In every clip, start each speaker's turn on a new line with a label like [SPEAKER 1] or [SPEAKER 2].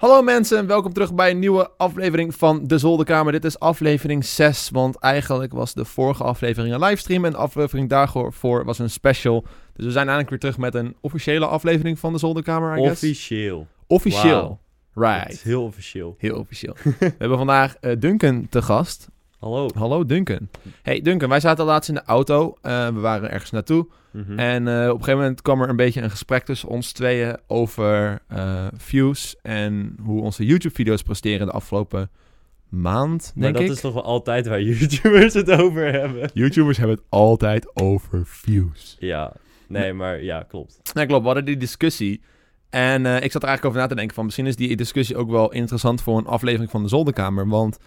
[SPEAKER 1] Hallo mensen, welkom terug bij een nieuwe aflevering van De Zolderkamer. Dit is aflevering 6, want eigenlijk was de vorige aflevering een livestream en de aflevering daarvoor was een special. Dus we zijn eigenlijk weer terug met een officiële aflevering van De Zolderkamer, I guess.
[SPEAKER 2] Officieel.
[SPEAKER 1] Officieel. Right.
[SPEAKER 2] heel officieel.
[SPEAKER 1] Heel officieel. we hebben vandaag eh, Duncan te gast.
[SPEAKER 2] Hallo.
[SPEAKER 1] Hallo Duncan. Hey Duncan, wij zaten laatst in de auto. Eh, we waren ergens naartoe.
[SPEAKER 2] Mhm.
[SPEAKER 1] En eh, op een gegeven moment kwam er een beetje een gesprek tussen ons tweeën over eh, views en hoe onze YouTube-video's presteren de afgelopen maand,
[SPEAKER 2] maar
[SPEAKER 1] denk
[SPEAKER 2] dat
[SPEAKER 1] ik.
[SPEAKER 2] is toch wel altijd waar YouTubers het over hebben.
[SPEAKER 1] YouTubers hebben het altijd over views.
[SPEAKER 2] Ja. Nee, maar ja, klopt.
[SPEAKER 1] Nee, klopt. We hadden die discussie. En ik zat er eigenlijk over na te denken van misschien is die discussie ook wel interessant voor een aflevering van de Zolderkamer. Want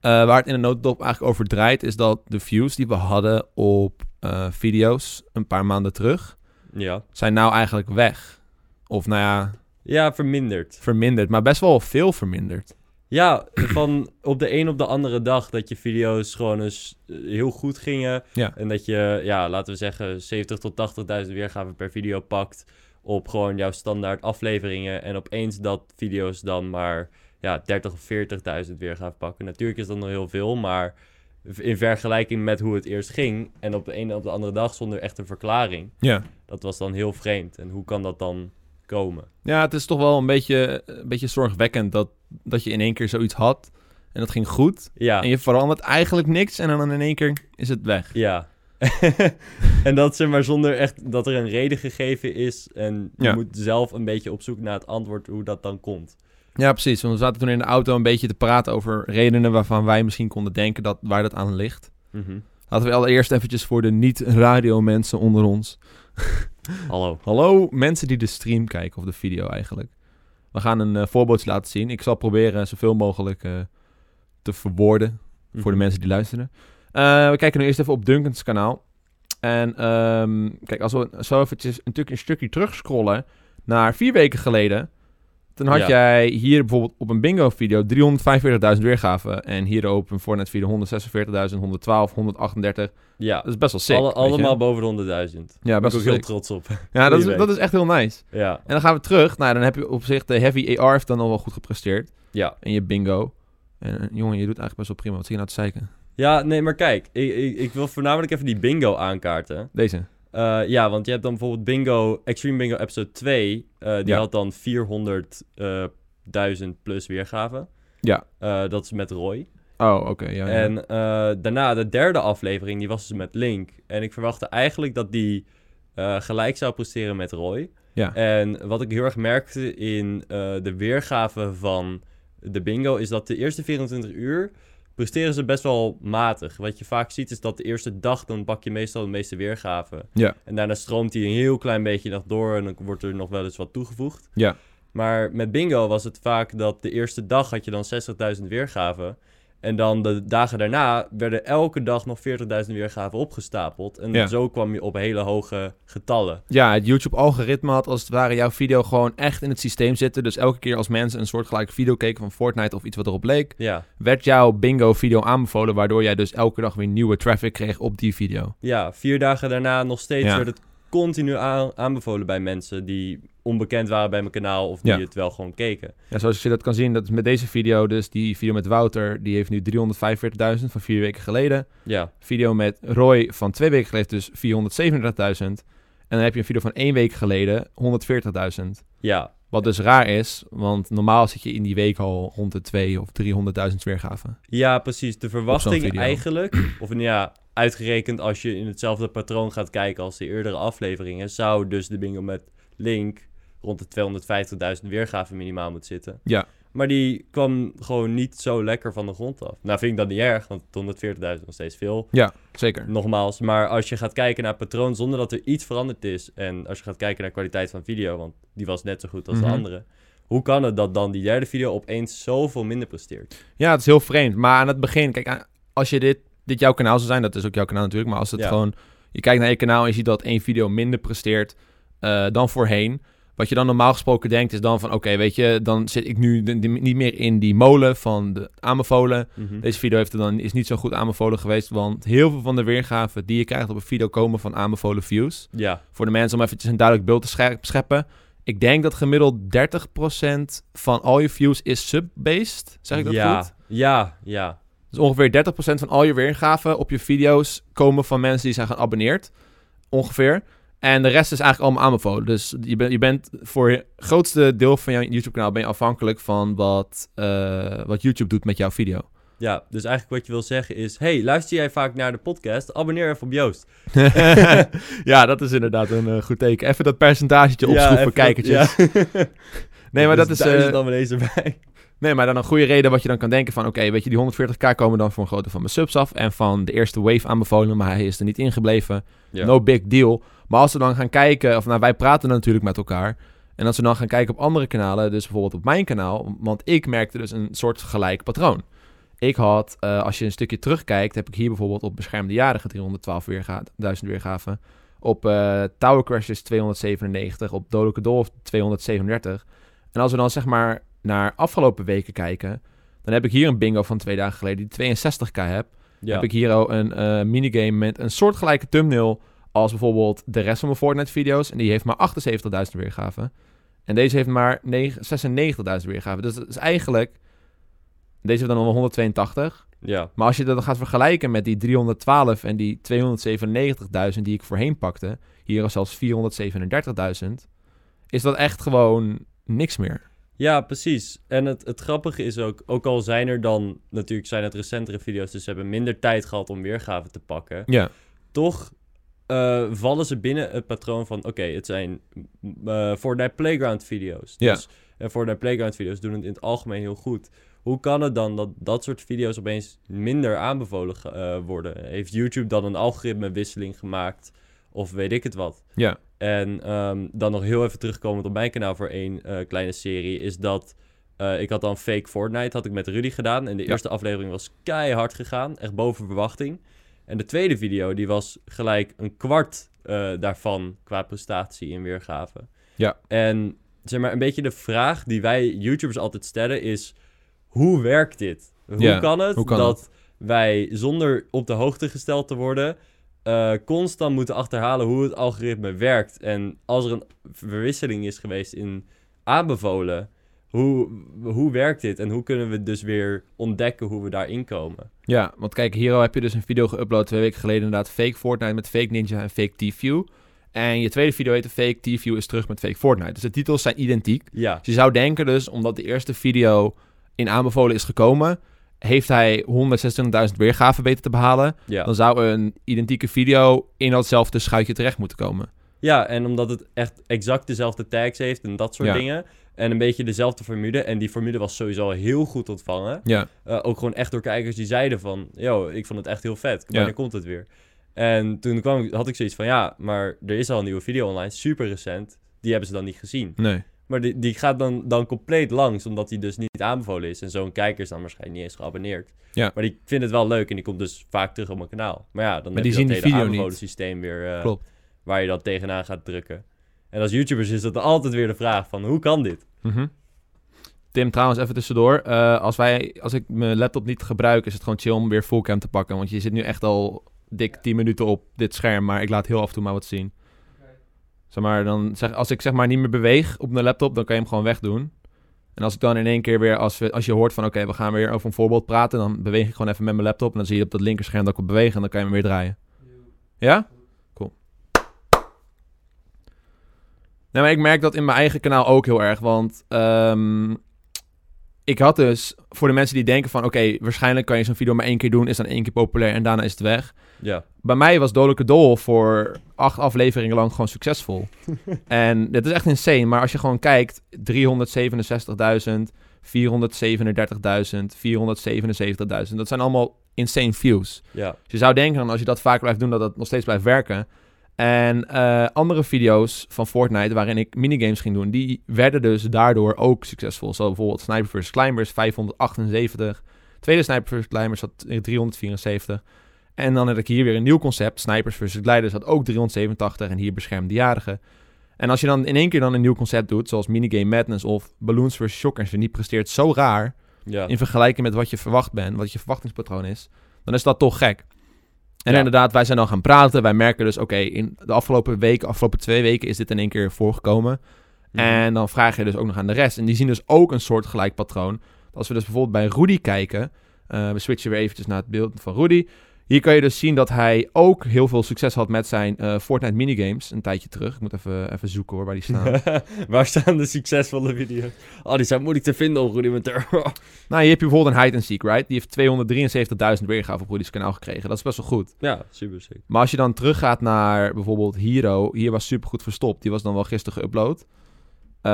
[SPEAKER 1] eh, waar het in de notendop eigenlijk over draait is dat de views die we hadden op eh, video's een paar maanden terug,
[SPEAKER 2] Ja.
[SPEAKER 1] zijn nou eigenlijk weg. Of nou ja,
[SPEAKER 2] Ja, verminderd.
[SPEAKER 1] verminderd, maar best wel veel verminderd.
[SPEAKER 2] Ja, van op de een op de andere dag dat je video's gewoon eens eh, heel goed gingen.
[SPEAKER 1] Ja.
[SPEAKER 2] En dat je, ja, laten we zeggen, 70 tot 80.000 weergaven per video pakt op gewoon jouw standaard afleveringen. En opeens dat video's dan maar ja, 30 of 40.000 weergaven pakken. Natuurlijk is dat nog heel veel, maar in vergelijking met hoe het eerst ging en op de ene op de andere dag zonder echt een verklaring,
[SPEAKER 1] Ja.
[SPEAKER 2] dat was dan heel vreemd. En hoe kan dat dan komen?
[SPEAKER 1] Ja, het is toch wel een beetje, een beetje zorgwekkend dat, dat je in één keer zoiets had en dat ging goed.
[SPEAKER 2] Ja.
[SPEAKER 1] En je verandert eigenlijk niks en dan in één keer is het weg.
[SPEAKER 2] Ja. en dat ze maar zonder echt dat er een reden gegeven is. En je
[SPEAKER 1] Ja.
[SPEAKER 2] moet zelf een beetje op zoek naar het antwoord hoe dat dan komt.
[SPEAKER 1] Ja, precies. Want we zaten toen in de auto een beetje te praten over redenen waarvan wij misschien konden denken dat, waar dat aan ligt.
[SPEAKER 2] Mhm.
[SPEAKER 1] Laten we allereerst eventjes voor de niet-radio-mensen onder ons.
[SPEAKER 2] Hallo.
[SPEAKER 1] Hallo mensen die de stream kijken of de video eigenlijk. We gaan een voorbeeldje laten zien. Ik zal proberen zoveel mogelijk eh, te verwoorden voor de
[SPEAKER 2] Mhm.
[SPEAKER 1] mensen die luisteren. Eh, we kijken nu eerst even op Duncan's kanaal. En ehm, kijk, als we zo eventjes een, een stukje terugscrollen naar vier weken geleden. Dan had
[SPEAKER 2] Ja.
[SPEAKER 1] jij hier bijvoorbeeld op een bingo-video 345.000 weergaven. En hier op een Fortnite-video 146.000, 112, 138.
[SPEAKER 2] Ja.
[SPEAKER 1] Dat is best wel sick.
[SPEAKER 2] Alle, allemaal boven de 100.000.
[SPEAKER 1] Ja, best wel
[SPEAKER 2] heel trots op.
[SPEAKER 1] Ja, dat is, dat is echt heel nice.
[SPEAKER 2] Ja.
[SPEAKER 1] En dan gaan we terug. Nou, dan heb je op zich de Heavy AR heeft dan al wel goed gepresteerd.
[SPEAKER 2] Ja.
[SPEAKER 1] En je bingo. En eh, jongen, je doet eigenlijk best wel prima. Wat zie je nou te zeiken?
[SPEAKER 2] Ja, nee, maar kijk. Ik, ik, ik wil voornamelijk even die bingo aankaarten.
[SPEAKER 1] Deze.
[SPEAKER 2] Eh, ja, want je hebt dan bijvoorbeeld bingo, Extreme Bingo episode 2. eh, die
[SPEAKER 1] Ja.
[SPEAKER 2] had dan 400.000 plus weergaven.
[SPEAKER 1] Ja.
[SPEAKER 2] Eh, dat is met Roy.
[SPEAKER 1] Oh, oké. ja, ja.
[SPEAKER 2] En eh, daarna, de derde aflevering, die was dus met Link. En ik verwachtte eigenlijk dat die eh, gelijk zou presteren met Roy.
[SPEAKER 1] Ja.
[SPEAKER 2] En wat ik heel erg merkte in eh, de weergave van de bingo... is dat de eerste 24 uur presteren ze best wel matig. Wat je vaak ziet is dat de eerste dag... dan pak je meestal de meeste weergaven.
[SPEAKER 1] Ja.
[SPEAKER 2] En daarna stroomt hij een heel klein beetje nog door... en dan wordt er nog wel eens wat toegevoegd.
[SPEAKER 1] Ja.
[SPEAKER 2] Maar met bingo was het vaak dat de eerste dag had je dan 60.000 weergaven. En dan de dagen daarna werden elke dag nog 40.000 weergaven opgestapeld. En
[SPEAKER 1] Ja.
[SPEAKER 2] zo kwam je op hele hoge getallen.
[SPEAKER 1] Ja, het YouTube-algoritme had als het ware jouw video gewoon echt in het systeem zitten. Dus elke keer als mensen een soortgelijke video keken van Fortnite of iets wat erop leek,
[SPEAKER 2] Ja,
[SPEAKER 1] werd jouw bingo-video aanbevolen, waardoor jij dus elke dag weer nieuwe traffic kreeg op die video.
[SPEAKER 2] ja vier dagen daarna nog steeds
[SPEAKER 1] Ja.
[SPEAKER 2] werd het continu aan- aanbevolen bij mensen die onbekend waren bij mijn kanaal of die
[SPEAKER 1] Ja.
[SPEAKER 2] het wel gewoon keken.
[SPEAKER 1] Ja, zoals je dat kan zien, dat is met deze video, dus die video met Wouter, die heeft nu 345.000 van vier weken geleden.
[SPEAKER 2] Ja,
[SPEAKER 1] Video met Roy van twee weken geleden, dus 437.000. En dan heb je een video van één week geleden, 140.000.
[SPEAKER 2] ja,
[SPEAKER 1] Wat dus raar is, want normaal zit je in die week al rond de 2 of 300.000 weergaven.
[SPEAKER 2] ja precies. De verwachting eigenlijk, of ja, uitgerekend als je in hetzelfde patroon gaat kijken als de eerdere afleveringen, zou dus de bingo met Link rond de 250.000 weergaven minimaal moeten zitten.
[SPEAKER 1] Ja.
[SPEAKER 2] Maar die kwam gewoon niet zo lekker van de grond af. Nou vind ik dat niet erg, want 140.000 nog steeds veel.
[SPEAKER 1] Ja, zeker.
[SPEAKER 2] Nogmaals, maar als je gaat kijken naar patroon zonder dat er iets veranderd is... en als je gaat kijken naar kwaliteit van video, want die was net zo goed als
[SPEAKER 1] Mhm.
[SPEAKER 2] de andere... hoe kan het dat dan die derde video opeens zoveel minder presteert?
[SPEAKER 1] Ja, het is heel vreemd. Maar aan het begin, kijk, als je dit, dit jouw kanaal zou zijn, dat is ook jouw kanaal natuurlijk. Maar als het
[SPEAKER 2] Ja.
[SPEAKER 1] gewoon, je kijkt naar je kanaal en je ziet dat één video minder presteert eh, dan voorheen. Wat je dan normaal gesproken denkt is dan van, oké, weet je, dan zit ik nu de- de- niet meer in die molen van de aanbevolen.
[SPEAKER 2] Mhm.
[SPEAKER 1] Deze video heeft er dan, is niet zo goed aanbevolen geweest, want heel veel van de weergaven die je krijgt op een video komen van aanbevolen views.
[SPEAKER 2] Ja,
[SPEAKER 1] Voor de mensen om eventjes een duidelijk beeld te scherp scheppen. ik denk dat gemiddeld 30% van al je views is sub-based. Zeg ik dat
[SPEAKER 2] ja,
[SPEAKER 1] goed?
[SPEAKER 2] Ja, ja.
[SPEAKER 1] Dus ongeveer 30% van al je weergaven op je video's komen van mensen die zijn geabonneerd. Ongeveer. En de rest is eigenlijk allemaal aanbevolen. Dus je, bent je bent voor het grootste deel van jouw YouTube-kanaal ben je afhankelijk van wat, eh, wat YouTube doet met jouw video.
[SPEAKER 2] Ja, dus eigenlijk wat je wil zeggen is... hey, luister jij vaak naar de podcast? Abonneer even op Joost.
[SPEAKER 1] ja, dat is inderdaad een eh, goed teken. Even dat percentagetje opschroeven,
[SPEAKER 2] even-
[SPEAKER 1] kijkertjes.
[SPEAKER 2] ja.
[SPEAKER 1] Nee, maar dat is... eh,
[SPEAKER 2] abonnees erbij.
[SPEAKER 1] Nee, maar dan een goede reden wat je dan kan denken van... Oké, weet je, die 140k komen dan voor een grote van mijn subs af... en van de eerste wave aanbevolen, maar hij is er niet ingebleven.
[SPEAKER 2] Ja.
[SPEAKER 1] No big deal. Maar als we dan gaan kijken... Of nou, wij praten natuurlijk met elkaar... En als we dan gaan kijken op andere kanalen... Dus bijvoorbeeld op mijn kanaal... Want ik merkte dus een soort gelijk patroon. Ik had, eh, als je een stukje terugkijkt... Heb ik hier bijvoorbeeld op beschermde jarigen 312 weerga 1000 weergaven. Op eh, Tower Crashes 297. Op Dodelijke Dolf 237. En als we dan zeg maar naar afgelopen weken kijken... Dan heb ik hier een bingo van twee dagen geleden die 62k heb.
[SPEAKER 2] Ja.
[SPEAKER 1] Heb ik hier al een eh, minigame met een soortgelijke thumbnail als bijvoorbeeld de rest van mijn Fortnite-video's. En die heeft maar 78.000 weergaven. En deze heeft maar negen- 96.000 weergaven. Dus dat is eigenlijk... Deze heeft dan al 182.
[SPEAKER 2] ja.
[SPEAKER 1] Maar als je dat dan gaat vergelijken met die 312 en die 297.000 die ik voorheen pakte... Hier al zelfs 437.000. Is dat echt gewoon niks meer.
[SPEAKER 2] Ja, precies. En het, het grappige is ook, ook al zijn er dan, natuurlijk zijn het recentere video's, dus ze hebben minder tijd gehad om weergave te pakken.
[SPEAKER 1] Ja.
[SPEAKER 2] Toch eh, vallen ze binnen het patroon van, oké, het zijn eh Fortnite Playground video's.
[SPEAKER 1] Ja.
[SPEAKER 2] Dus, en Fortnite Playground video's doen het in het algemeen heel goed. Hoe kan het dan dat dat soort video's opeens minder aanbevolen eh, worden? Heeft YouTube dan een algoritmewisseling gemaakt? Of weet ik het wat?
[SPEAKER 1] Ja.
[SPEAKER 2] En ehm, dan nog heel even terugkomend op mijn kanaal voor één eh, kleine serie, is dat eh, ik had dan Fake Fortnite, had ik met Rudy gedaan. En de
[SPEAKER 1] Ja.
[SPEAKER 2] eerste aflevering was keihard gegaan, echt boven verwachting. En de tweede video, die was gelijk een kwart eh, daarvan qua prestatie in weergave.
[SPEAKER 1] Ja.
[SPEAKER 2] En zeg maar, een beetje de vraag die wij YouTubers altijd stellen is, hoe werkt dit? Hoe
[SPEAKER 1] Ja,
[SPEAKER 2] kan het
[SPEAKER 1] hoe kan
[SPEAKER 2] dat wij zonder op de hoogte gesteld te worden eh, constant moeten achterhalen hoe het algoritme werkt. En als er een verwisseling is geweest in aanbevolen, hoe, hoe werkt dit? En hoe kunnen we dus weer ontdekken hoe we daarin komen?
[SPEAKER 1] Ja, want kijk, hier al heb je dus een video geüpload twee weken geleden. Inderdaad, fake Fortnite met fake Ninja en fake T-View. En je tweede video heette Fake T-View is terug met fake Fortnite. Dus de titels zijn identiek.
[SPEAKER 2] Ja,
[SPEAKER 1] Dus je zou denken dus, omdat de eerste video in aanbevolen is gekomen... heeft hij 126.000 weergaven weten te behalen...
[SPEAKER 2] ja.
[SPEAKER 1] dan zou een identieke video in datzelfde schuitje terecht moeten komen.
[SPEAKER 2] ja, en omdat het echt exact dezelfde tags heeft en dat soort
[SPEAKER 1] Ja.
[SPEAKER 2] dingen. En een beetje dezelfde formule. En die formule was sowieso heel goed ontvangen.
[SPEAKER 1] Ja,
[SPEAKER 2] Eh, ook gewoon echt door kijkers die zeiden van... Yo, ik vond het echt heel vet. Wanneer
[SPEAKER 1] Ja.
[SPEAKER 2] komt het weer? En toen kwam, ik- had ik zoiets van... Ja, maar er is al een nieuwe video online. Super recent. Die hebben ze dan niet gezien.
[SPEAKER 1] nee.
[SPEAKER 2] Maar die, die gaat dan, dan compleet langs. Omdat die dus niet aanbevolen is. En zo'n kijker is dan waarschijnlijk niet eens geabonneerd.
[SPEAKER 1] Ja.
[SPEAKER 2] Maar die vindt het wel leuk. En die komt dus vaak terug op mijn kanaal. Maar ja, dan
[SPEAKER 1] Maar
[SPEAKER 2] heb
[SPEAKER 1] die
[SPEAKER 2] je
[SPEAKER 1] zien
[SPEAKER 2] dat
[SPEAKER 1] die
[SPEAKER 2] hele aanbevolen
[SPEAKER 1] niet.
[SPEAKER 2] systeem weer... eh,
[SPEAKER 1] Klopt.
[SPEAKER 2] Waar je dan tegenaan gaat drukken. En als YouTubers is dat altijd weer de vraag van... Hoe kan dit?
[SPEAKER 1] Mhm. Tim, trouwens, even tussendoor. Eh, als, wij, als ik mijn laptop niet gebruik, is het gewoon chill om weer fullcam te pakken. Want je zit nu echt al dik 10 minuten op dit scherm, maar ik laat heel af en toe maar wat zien. Zeg maar, dan zeg, als ik zeg maar niet meer beweeg op mijn laptop, dan kan je hem gewoon wegdoen. En als ik dan in één keer weer, als, we, als je hoort van oké, we gaan weer over een voorbeeld praten, dan beweeg ik gewoon even met mijn laptop. En dan zie je op dat linkerscherm dat ik op beweeg en dan kan je hem weer draaien. Ja? Nee, maar ik merk dat in mijn eigen kanaal ook heel erg. Want ehm, ik had dus, voor de mensen die denken van... oké, waarschijnlijk kan je zo'n video maar één keer doen... is dan één keer populair en daarna is het weg.
[SPEAKER 2] Ja.
[SPEAKER 1] Bij mij was Dodelijke Dol voor acht afleveringen lang gewoon succesvol. en dit is echt insane. Maar als je gewoon kijkt, 367.000, 437.000, 477.000. Dat zijn allemaal insane views.
[SPEAKER 2] Ja.
[SPEAKER 1] Dus je zou denken, als je dat vaak blijft doen, dat dat nog steeds blijft werken. En eh, andere video's van Fortnite, waarin ik minigames ging doen, die werden dus daardoor ook succesvol. Zoals bijvoorbeeld Sniper vs. Climbers, 578. Tweede Sniper vs. Climbers had 374. En dan heb ik hier weer een nieuw concept. Snipers vs. Gliders had ook 387 en hier beschermde jarigen. En als je dan in één keer dan een nieuw concept doet, zoals Minigame Madness of Balloons vs. Shockers, en die presteert zo raar
[SPEAKER 2] Ja.
[SPEAKER 1] in vergelijking met wat je verwacht bent, wat je verwachtingspatroon is, dan is dat toch gek. En
[SPEAKER 2] Ja.
[SPEAKER 1] inderdaad, wij zijn dan gaan praten. Wij merken dus, oké, in de afgelopen weken, afgelopen twee weken is dit in één keer voorgekomen.
[SPEAKER 2] Mhm.
[SPEAKER 1] En dan vraag je dus ook nog aan de rest. En die zien dus ook een soort gelijk patroon. Als we dus bijvoorbeeld bij Rudy kijken. eh, we switchen weer eventjes naar het beeld van Rudy. Hier kan je dus zien dat hij ook heel veel succes had met zijn eh, Fortnite minigames. Een tijdje terug. Ik moet even, even zoeken hoor, waar die staan.
[SPEAKER 2] Waar staan de succesvolle video's? Oh, die zijn moeilijk te vinden op Rudimentar.
[SPEAKER 1] nou, hier heb je bijvoorbeeld een Hide and Seek, right? Die heeft 273.000 weergaven op Rudy's kanaal gekregen. Dat is best wel goed.
[SPEAKER 2] ja, super sick.
[SPEAKER 1] Maar als je dan teruggaat naar bijvoorbeeld Hero. Hier was super goed verstopt. Die was dan wel gisteren geüpload. Eh,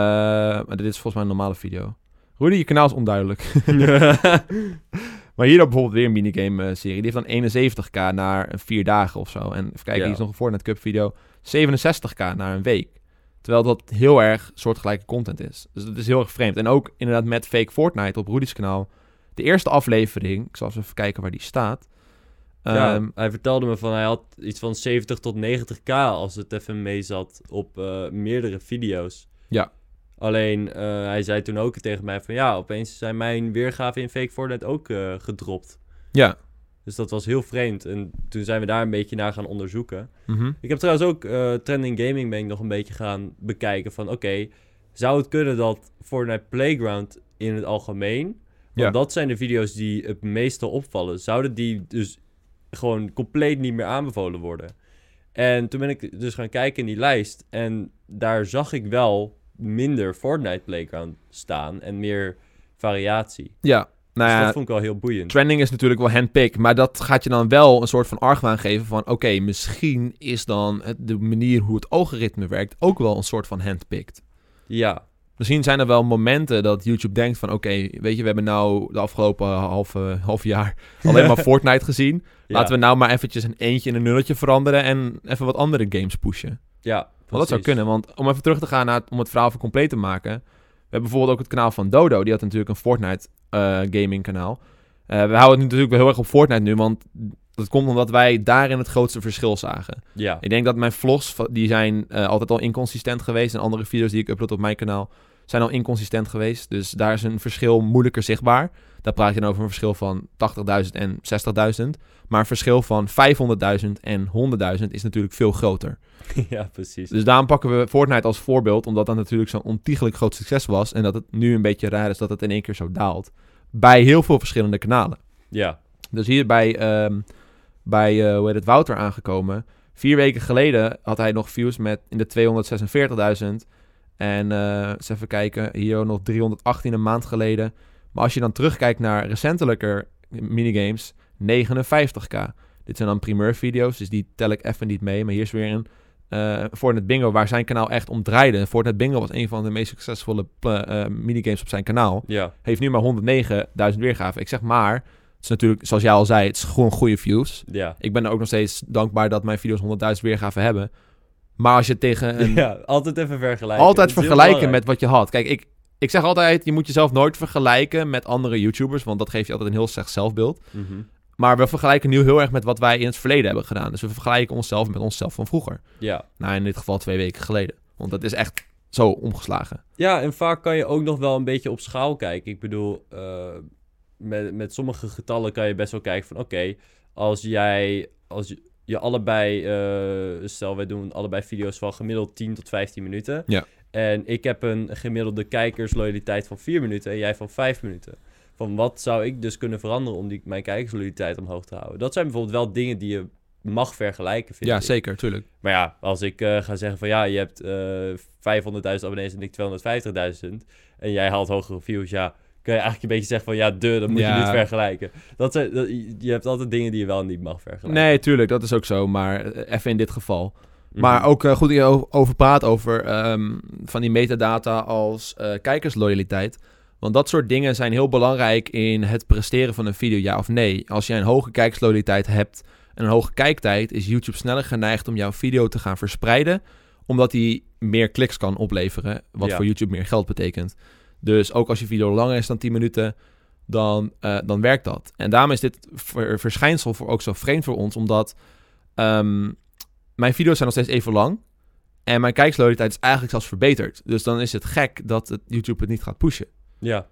[SPEAKER 1] maar dit is volgens mij een normale video. Rudy, je kanaal is onduidelijk. maar hier ook bijvoorbeeld weer een minigame-serie. Die heeft dan 71k naar een vier dagen of zo. En even kijken,
[SPEAKER 2] Ja.
[SPEAKER 1] hier is nog een Fortnite Cup video. 67k naar een week. Terwijl dat heel erg soortgelijke content is. Dus dat is heel erg vreemd. En ook inderdaad met Fake Fortnite op Rudy's kanaal. De eerste aflevering, ik zal eens even kijken waar die staat.
[SPEAKER 2] Ja,
[SPEAKER 1] Ehm,
[SPEAKER 2] hij vertelde me van hij had iets van 70 tot 90k als het even mee zat op eh, meerdere video's. Alleen, eh, hij zei toen ook tegen mij van ja, opeens zijn mijn weergaven in Fake Fortnite ook eh, gedropt.
[SPEAKER 1] ja.
[SPEAKER 2] Dus dat was heel vreemd. En toen zijn we daar een beetje naar gaan onderzoeken.
[SPEAKER 1] Mhm.
[SPEAKER 2] Ik heb trouwens ook eh, Trending Gaming ben ik nog een beetje gaan bekijken van oké, zou het kunnen dat Fortnite Playground in het algemeen, want
[SPEAKER 1] Ja.
[SPEAKER 2] dat zijn de video's die het meeste opvallen, zouden die dus gewoon compleet niet meer aanbevolen worden? En toen ben ik dus gaan kijken in die lijst en daar zag ik wel minder Fortnite Playground staan en meer variatie.
[SPEAKER 1] Ja, nou
[SPEAKER 2] dus
[SPEAKER 1] ja,
[SPEAKER 2] dat vond ik wel heel boeiend.
[SPEAKER 1] trending is natuurlijk wel handpick, maar dat gaat je dan wel een soort van argwaan geven van, oké, misschien is dan de manier hoe het algoritme werkt ook wel een soort van handpicked.
[SPEAKER 2] Ja,
[SPEAKER 1] Misschien zijn er wel momenten dat YouTube denkt van, oké, weet je, we hebben nou de afgelopen half, half jaar alleen maar Fortnite gezien.
[SPEAKER 2] ja,
[SPEAKER 1] Laten we nou maar eventjes een eentje in een nulletje veranderen en even wat andere games pushen.
[SPEAKER 2] ja,
[SPEAKER 1] Want dat zou kunnen, want om even terug te gaan naar het- om het verhaal even compleet te maken. We hebben bijvoorbeeld ook het kanaal van Dodo. Die had natuurlijk een Fortnite eh, gaming kanaal. Eh, we houden het natuurlijk wel heel erg op Fortnite nu, want dat komt omdat wij daarin het grootste verschil zagen.
[SPEAKER 2] Ja,
[SPEAKER 1] Ik denk dat mijn vlogs, die zijn eh, altijd al inconsistent geweest. En andere video's die ik upload op mijn kanaal zijn al inconsistent geweest. Dus daar is een verschil moeilijker zichtbaar. Daar praat je dan over een verschil van 80.000 en 60.000. Maar een verschil van 500.000 en 100.000 is natuurlijk veel groter.
[SPEAKER 2] ja, precies.
[SPEAKER 1] Dus daarom pakken we Fortnite als voorbeeld, omdat dat natuurlijk zo'n ontiegelijk groot succes was. En dat het nu een beetje raar is dat het in één keer zo daalt. Bij heel veel verschillende kanalen.
[SPEAKER 2] Ja,
[SPEAKER 1] Dus hier bij, ehm, bij eh, hoe heet het, Wouter aangekomen. Vier weken geleden had hij nog views met in de 246.000. En eh, eens even kijken, hier nog 318 een maand geleden. Maar als je dan terugkijkt naar recentelijker minigames, 59k. Dit zijn dan primeur video's, dus die tel ik even niet mee. Maar hier is weer een eh Fortnite Bingo, waar zijn kanaal echt om draaide. Fortnite Bingo was een van de meest succesvolle eh, eh, minigames op zijn kanaal.
[SPEAKER 2] ja,
[SPEAKER 1] Heeft nu maar 109.000 weergaven. Ik zeg maar, het is natuurlijk, zoals jij al zei, het is gewoon goede views.
[SPEAKER 2] ja.
[SPEAKER 1] Ik ben er ook nog steeds dankbaar dat mijn video's 100.000 weergaven hebben. Maar als je tegen een...
[SPEAKER 2] Ja, altijd even vergelijken.
[SPEAKER 1] altijd vergelijken met wat je had. Kijk, ik, ik zeg altijd, je moet jezelf nooit vergelijken met andere YouTubers. Want dat geeft je altijd een heel slecht zelfbeeld.
[SPEAKER 2] Mhm.
[SPEAKER 1] Maar we vergelijken nu heel erg met wat wij in het verleden hebben gedaan. Dus we vergelijken onszelf met onszelf van vroeger.
[SPEAKER 2] Ja.
[SPEAKER 1] Nou, in dit geval twee weken geleden. Want dat is echt zo omgeslagen.
[SPEAKER 2] ja, en vaak kan je ook nog wel een beetje op schaal kijken. Ik bedoel, eh, met, met sommige getallen kan je best wel kijken van... Oké, als jij... Als je, allebei... eh, stel, wij doen allebei video's van gemiddeld 10 tot 15 minuten.
[SPEAKER 1] Ja.
[SPEAKER 2] En ik heb een gemiddelde kijkersloyaliteit van 4 minuten en jij van 5 minuten. Van wat zou ik dus kunnen veranderen om die, mijn kijkersloyaliteit omhoog te houden? Dat zijn bijvoorbeeld wel dingen die je mag vergelijken, vind
[SPEAKER 1] Ja,
[SPEAKER 2] ik.
[SPEAKER 1] zeker, tuurlijk.
[SPEAKER 2] Maar ja, als ik eh, ga zeggen van ja, je hebt eh 500.000 abonnees en ik 250.000 en jij haalt hogere views, ja, kun je eigenlijk een beetje zeggen van ja, de, dan moet
[SPEAKER 1] Ja.
[SPEAKER 2] je niet vergelijken. Dat zijn, dat, je hebt altijd dingen die je wel niet mag vergelijken.
[SPEAKER 1] Nee, tuurlijk, dat is ook zo. Maar eh, even in dit geval.
[SPEAKER 2] Mhm.
[SPEAKER 1] Maar ook eh, goed dat over praat over ehm, van die metadata als eh, kijkersloyaliteit. Want dat soort dingen zijn heel belangrijk in het presteren van een video, ja of nee. Als jij een hoge kijkersloyaliteit hebt en een hoge kijktijd, is YouTube sneller geneigd om jouw video te gaan verspreiden, omdat hij meer kliks kan opleveren, wat
[SPEAKER 2] Ja.
[SPEAKER 1] voor YouTube meer geld betekent. Dus ook als je video langer is dan 10 minuten, dan, eh, dan werkt dat. En daarom is dit ver- verschijnsel voor ook zo vreemd voor ons, omdat ehm, mijn video's zijn nog steeds even lang. En mijn kijksloyaliteit is eigenlijk zelfs verbeterd. Dus dan is het gek dat het YouTube het niet gaat pushen.
[SPEAKER 2] Ja.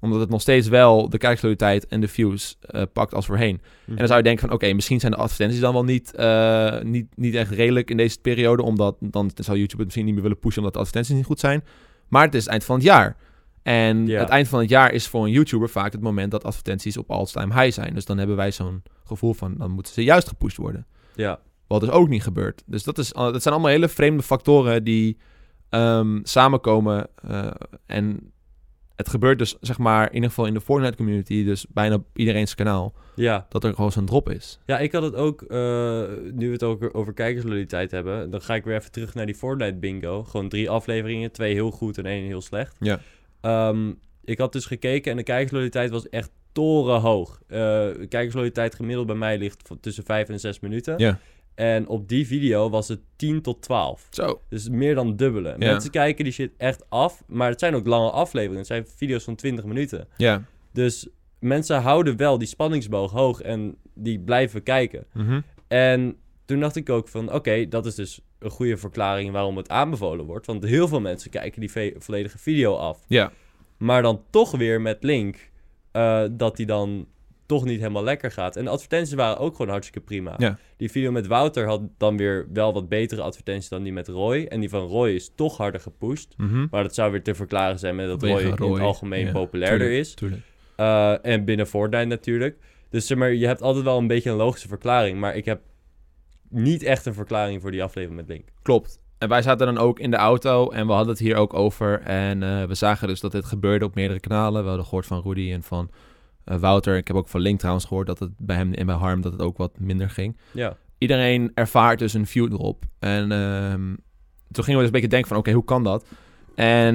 [SPEAKER 1] Omdat het nog steeds wel de kijksloyaliteit en de views eh, pakt als voorheen. En dan zou je denken van... Oké, misschien zijn de advertenties dan wel niet, eh, niet, niet echt redelijk in deze periode. Omdat dan zou YouTube het misschien niet meer willen pushen omdat de advertenties niet goed zijn. Maar het is het eind van het jaar. En
[SPEAKER 2] Ja.
[SPEAKER 1] het eind van het jaar is voor een YouTuber vaak het moment dat advertenties op all-time high zijn. Dus dan hebben wij zo'n gevoel van, dan moeten ze juist gepusht worden.
[SPEAKER 2] Ja,
[SPEAKER 1] Wat dus ook niet gebeurt. Dus dat, is, dat zijn allemaal hele vreemde factoren die ehm, samenkomen. eh, en het gebeurt dus, zeg maar, in ieder geval in de Fortnite community, dus bijna op iedereen's kanaal,
[SPEAKER 2] ja.
[SPEAKER 1] dat er gewoon zo'n drop is.
[SPEAKER 2] Ja, ik had het ook, eh, nu we het ook over kijkersloyaliteit hebben, dan ga ik weer even terug naar die Fortnite bingo. Gewoon drie afleveringen, twee heel goed en één heel slecht.
[SPEAKER 1] Ja.
[SPEAKER 2] Ehm, ik had dus gekeken en de kijkersloyaliteit was echt torenhoog. Eh kijkersloyaliteit gemiddeld bij mij ligt tussen 5 en 6 minuten.
[SPEAKER 1] Ja.
[SPEAKER 2] En op die video was het 10 tot 12.
[SPEAKER 1] Zo.
[SPEAKER 2] Dus meer dan dubbele.
[SPEAKER 1] Ja.
[SPEAKER 2] Mensen kijken die shit echt af, maar het zijn ook lange afleveringen. Het zijn video's van 20 minuten.
[SPEAKER 1] Ja.
[SPEAKER 2] Dus mensen houden wel die spanningsboog hoog en die blijven kijken.
[SPEAKER 1] Mhm.
[SPEAKER 2] En toen dacht ik ook van, oké, dat is dus een goede verklaring waarom het aanbevolen wordt. Want heel veel mensen kijken die volledige video af.
[SPEAKER 1] Ja.
[SPEAKER 2] Maar dan toch weer met link eh, dat die dan toch niet helemaal lekker gaat. En de advertenties waren ook gewoon hartstikke prima.
[SPEAKER 1] Ja.
[SPEAKER 2] Die video met Wouter had dan weer wel wat betere advertenties dan die met Roy. En die van Roy is toch harder gepusht.
[SPEAKER 1] Mhm.
[SPEAKER 2] Maar dat zou weer te verklaren zijn met dat
[SPEAKER 1] Vanwege
[SPEAKER 2] Roy, in
[SPEAKER 1] Roy,
[SPEAKER 2] het algemeen
[SPEAKER 1] ja,
[SPEAKER 2] populairder
[SPEAKER 1] tuurlijk,
[SPEAKER 2] is.
[SPEAKER 1] Tuurlijk.
[SPEAKER 2] Uh, en binnen Fortnite natuurlijk. Dus zeg maar, je hebt altijd wel een beetje een logische verklaring. Maar ik heb niet echt een verklaring voor die aflevering met Link.
[SPEAKER 1] Klopt. En wij zaten dan ook in de auto en we hadden het hier ook over. En eh, we zagen dus dat dit gebeurde op meerdere kanalen. We hadden gehoord van Rudy en van eh, Wouter. Ik heb ook van Link trouwens gehoord dat het bij hem en bij Harm dat het ook wat minder ging.
[SPEAKER 2] Ja,
[SPEAKER 1] Iedereen ervaart dus een view drop. En ehm, toen gingen we dus een beetje denken van oké, hoe kan dat? En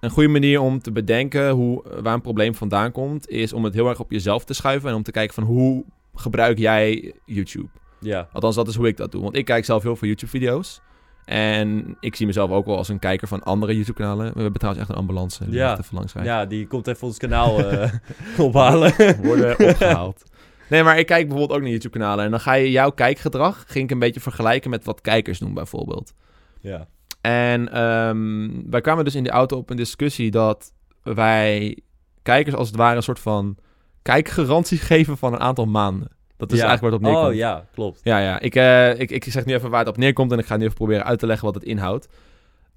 [SPEAKER 1] een goede manier om te bedenken hoe, waar een probleem vandaan komt, is om het heel erg op jezelf te schuiven en om te kijken van hoe gebruik jij YouTube?
[SPEAKER 2] Ja,
[SPEAKER 1] Althans, dat is hoe ik dat doe. Want ik kijk zelf heel veel YouTube-video's. En ik zie mezelf ook wel als een kijker van andere YouTube-kanalen. We hebben trouwens echt een ambulance. Die
[SPEAKER 2] Ja.
[SPEAKER 1] even langs
[SPEAKER 2] ja, die komt even ons kanaal eh, ophalen.
[SPEAKER 1] Worden opgehaald. Nee, maar ik kijk bijvoorbeeld ook naar YouTube-kanalen. En dan ga je jouw kijkgedrag, ging ik een beetje vergelijken met wat kijkers doen bijvoorbeeld.
[SPEAKER 2] ja,
[SPEAKER 1] En ehm, wij kwamen dus in de auto op een discussie dat wij kijkers als het ware een soort van kijkgarantie geven van een aantal maanden. Dat is
[SPEAKER 2] ja.
[SPEAKER 1] eigenlijk waar het op neerkomt.
[SPEAKER 2] Oh ja, klopt.
[SPEAKER 1] Ja, ja. Ik, eh, ik, ik zeg nu even waar het op neerkomt en ik ga nu even proberen uit te leggen wat het inhoudt.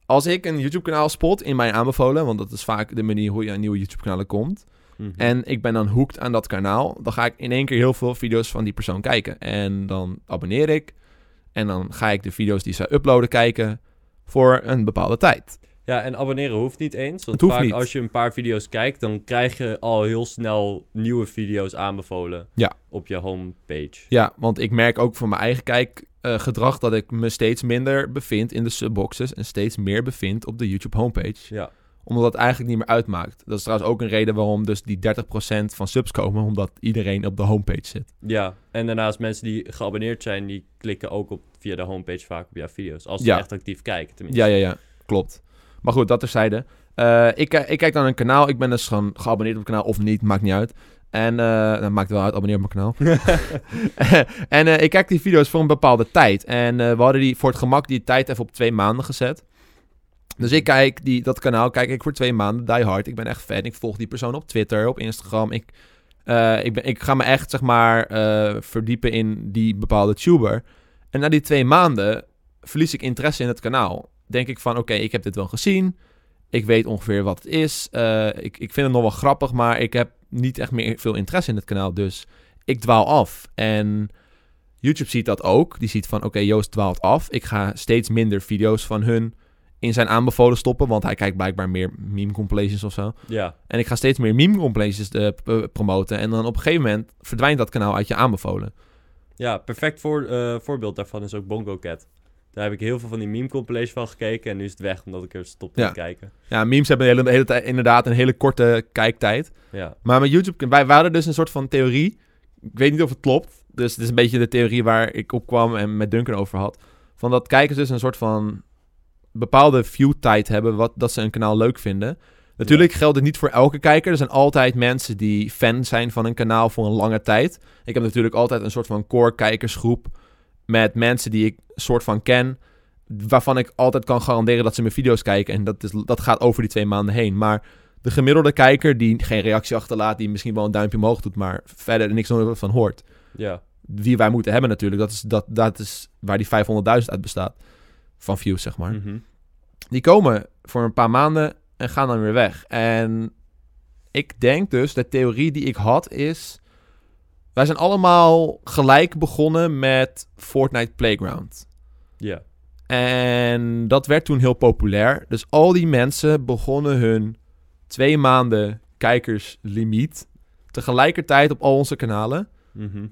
[SPEAKER 1] Als ik een YouTube-kanaal spot in mijn aanbevolen, want dat is vaak de manier hoe je aan nieuwe YouTube-kanalen komt,
[SPEAKER 2] Mhm.
[SPEAKER 1] en ik ben dan hooked aan dat kanaal, dan ga ik in één keer heel veel video's van die persoon kijken. En dan abonneer ik en dan ga ik de video's die zij uploaden kijken voor een bepaalde tijd.
[SPEAKER 2] Ja, en abonneren hoeft niet eens. Want
[SPEAKER 1] Het hoeft
[SPEAKER 2] vaak
[SPEAKER 1] niet.
[SPEAKER 2] als je een paar video's kijkt, dan krijg je al heel snel nieuwe video's aanbevolen
[SPEAKER 1] Ja.
[SPEAKER 2] op je homepage.
[SPEAKER 1] Ja, want ik merk ook voor mijn eigen kijkgedrag dat ik me steeds minder bevind in de subboxes en steeds meer bevind op de YouTube homepage.
[SPEAKER 2] Ja,
[SPEAKER 1] Omdat dat eigenlijk niet meer uitmaakt. Dat is trouwens ook een reden waarom dus die 30% van subs komen. Omdat iedereen op de homepage zit.
[SPEAKER 2] ja. En daarnaast mensen die geabonneerd zijn, die klikken ook op, via de homepage vaak op jouw video's. Als ze
[SPEAKER 1] Ja.
[SPEAKER 2] echt actief kijken, tenminste.
[SPEAKER 1] Ja, ja, ja. Klopt. Maar goed, dat terzijde. Eh ik, ik kijk dan een kanaal. Ik ben dus gewoon geabonneerd op het kanaal of niet. Maakt niet uit. En eh dat maakt wel uit. Abonneer op mijn kanaal. en eh, ik kijk die video's voor een bepaalde tijd. En we hadden die voor het gemak die tijd even op twee maanden gezet. Dus ik kijk die, dat kanaal kijk ik voor twee maanden. Die hard. Ik ben echt fan. Ik volg die persoon op Twitter, op Instagram. Ik, ik, ben, ik ga me echt, zeg maar, verdiepen in die bepaalde tuber. En na die twee maanden verlies ik interesse in het kanaal. Denk ik van, oké, ik heb dit wel gezien. Ik weet ongeveer wat het is. Eh, ik, ik vind het nog wel grappig, maar ik heb niet echt meer veel interesse in het kanaal. Dus ik dwaal af. En YouTube ziet dat ook. Die ziet van, oké, Joost dwaalt af. Ik ga steeds minder video's van hun in zijn aanbevolen stoppen. Want hij kijkt blijkbaar meer meme compilations of zo.
[SPEAKER 2] Ja,
[SPEAKER 1] En ik ga steeds meer meme compilations eh, p- promoten. En dan op een gegeven moment verdwijnt dat kanaal uit je aanbevolen.
[SPEAKER 2] ja perfect voor, eh, voorbeeld daarvan is ook Bongo Cat. Daar heb ik heel veel van die meme compilations van gekeken en nu is het weg omdat ik er stopte
[SPEAKER 1] Ja.
[SPEAKER 2] te kijken.
[SPEAKER 1] Ja, memes hebben de hele, de hele tijd inderdaad een hele korte kijktijd.
[SPEAKER 2] Ja,
[SPEAKER 1] Maar met YouTube, wij, hadden dus een soort van theorie. Ik weet niet of het klopt. Dus het is een beetje de theorie waar ik op kwam en met Duncan over had. Van dat kijkers dus een soort van bepaalde view-tijd hebben, wat, dat ze een kanaal leuk vinden. Natuurlijk geldt het niet voor elke kijker. Er zijn altijd mensen die fan zijn van een kanaal voor een lange tijd. Ik heb natuurlijk altijd een soort van core kijkersgroep met mensen die ik soort van ken. Waarvan ik altijd kan garanderen dat ze mijn video's kijken. En dat, is, dat gaat over die twee maanden heen. Maar de gemiddelde kijker die geen reactie achterlaat, die misschien wel een duimpje omhoog doet, maar verder niks van hoort.
[SPEAKER 2] ja,
[SPEAKER 1] Wie wij moeten hebben natuurlijk, dat is, dat, dat is waar die 500.000 uit bestaat. Van views, zeg maar.
[SPEAKER 2] mhm.
[SPEAKER 1] Die komen voor een paar maanden en gaan dan weer weg. En ik denk dus, de theorie die ik had is... Wij zijn allemaal gelijk begonnen met Fortnite Playground.
[SPEAKER 2] Ja.
[SPEAKER 1] En dat werd toen heel populair. Dus al die mensen begonnen hun twee maanden kijkerslimiet tegelijkertijd op al onze kanalen.
[SPEAKER 2] Mhm.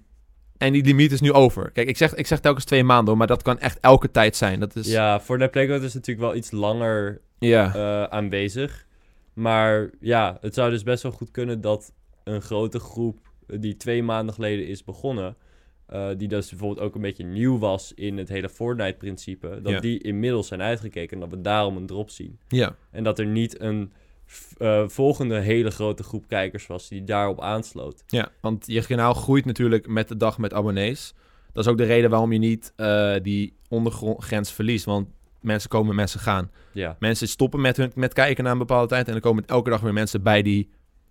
[SPEAKER 1] En die limiet is nu over. Kijk, ik zeg, ik zeg telkens twee maanden, maar dat kan echt elke tijd zijn. Dat is,
[SPEAKER 2] Ja, Fortnite Playground is natuurlijk wel iets langer eh, aanwezig. Maar ja, het zou dus best wel goed kunnen dat een grote groep die twee maanden geleden is begonnen, eh, die dus bijvoorbeeld ook een beetje nieuw was in het hele Fortnite-principe, dat
[SPEAKER 1] Ja.
[SPEAKER 2] die inmiddels zijn uitgekeken en dat we daarom een drop zien.
[SPEAKER 1] ja.
[SPEAKER 2] En dat er niet een eh, volgende hele grote groep kijkers was die daarop aansloot.
[SPEAKER 1] Ja, want je kanaal groeit natuurlijk met de dag met abonnees. Dat is ook de reden waarom je niet eh, die ondergrens verliest. Want mensen komen, mensen gaan.
[SPEAKER 2] Ja,
[SPEAKER 1] Mensen stoppen met, hun, met kijken na een bepaalde tijd. En dan komen elke dag weer mensen bij die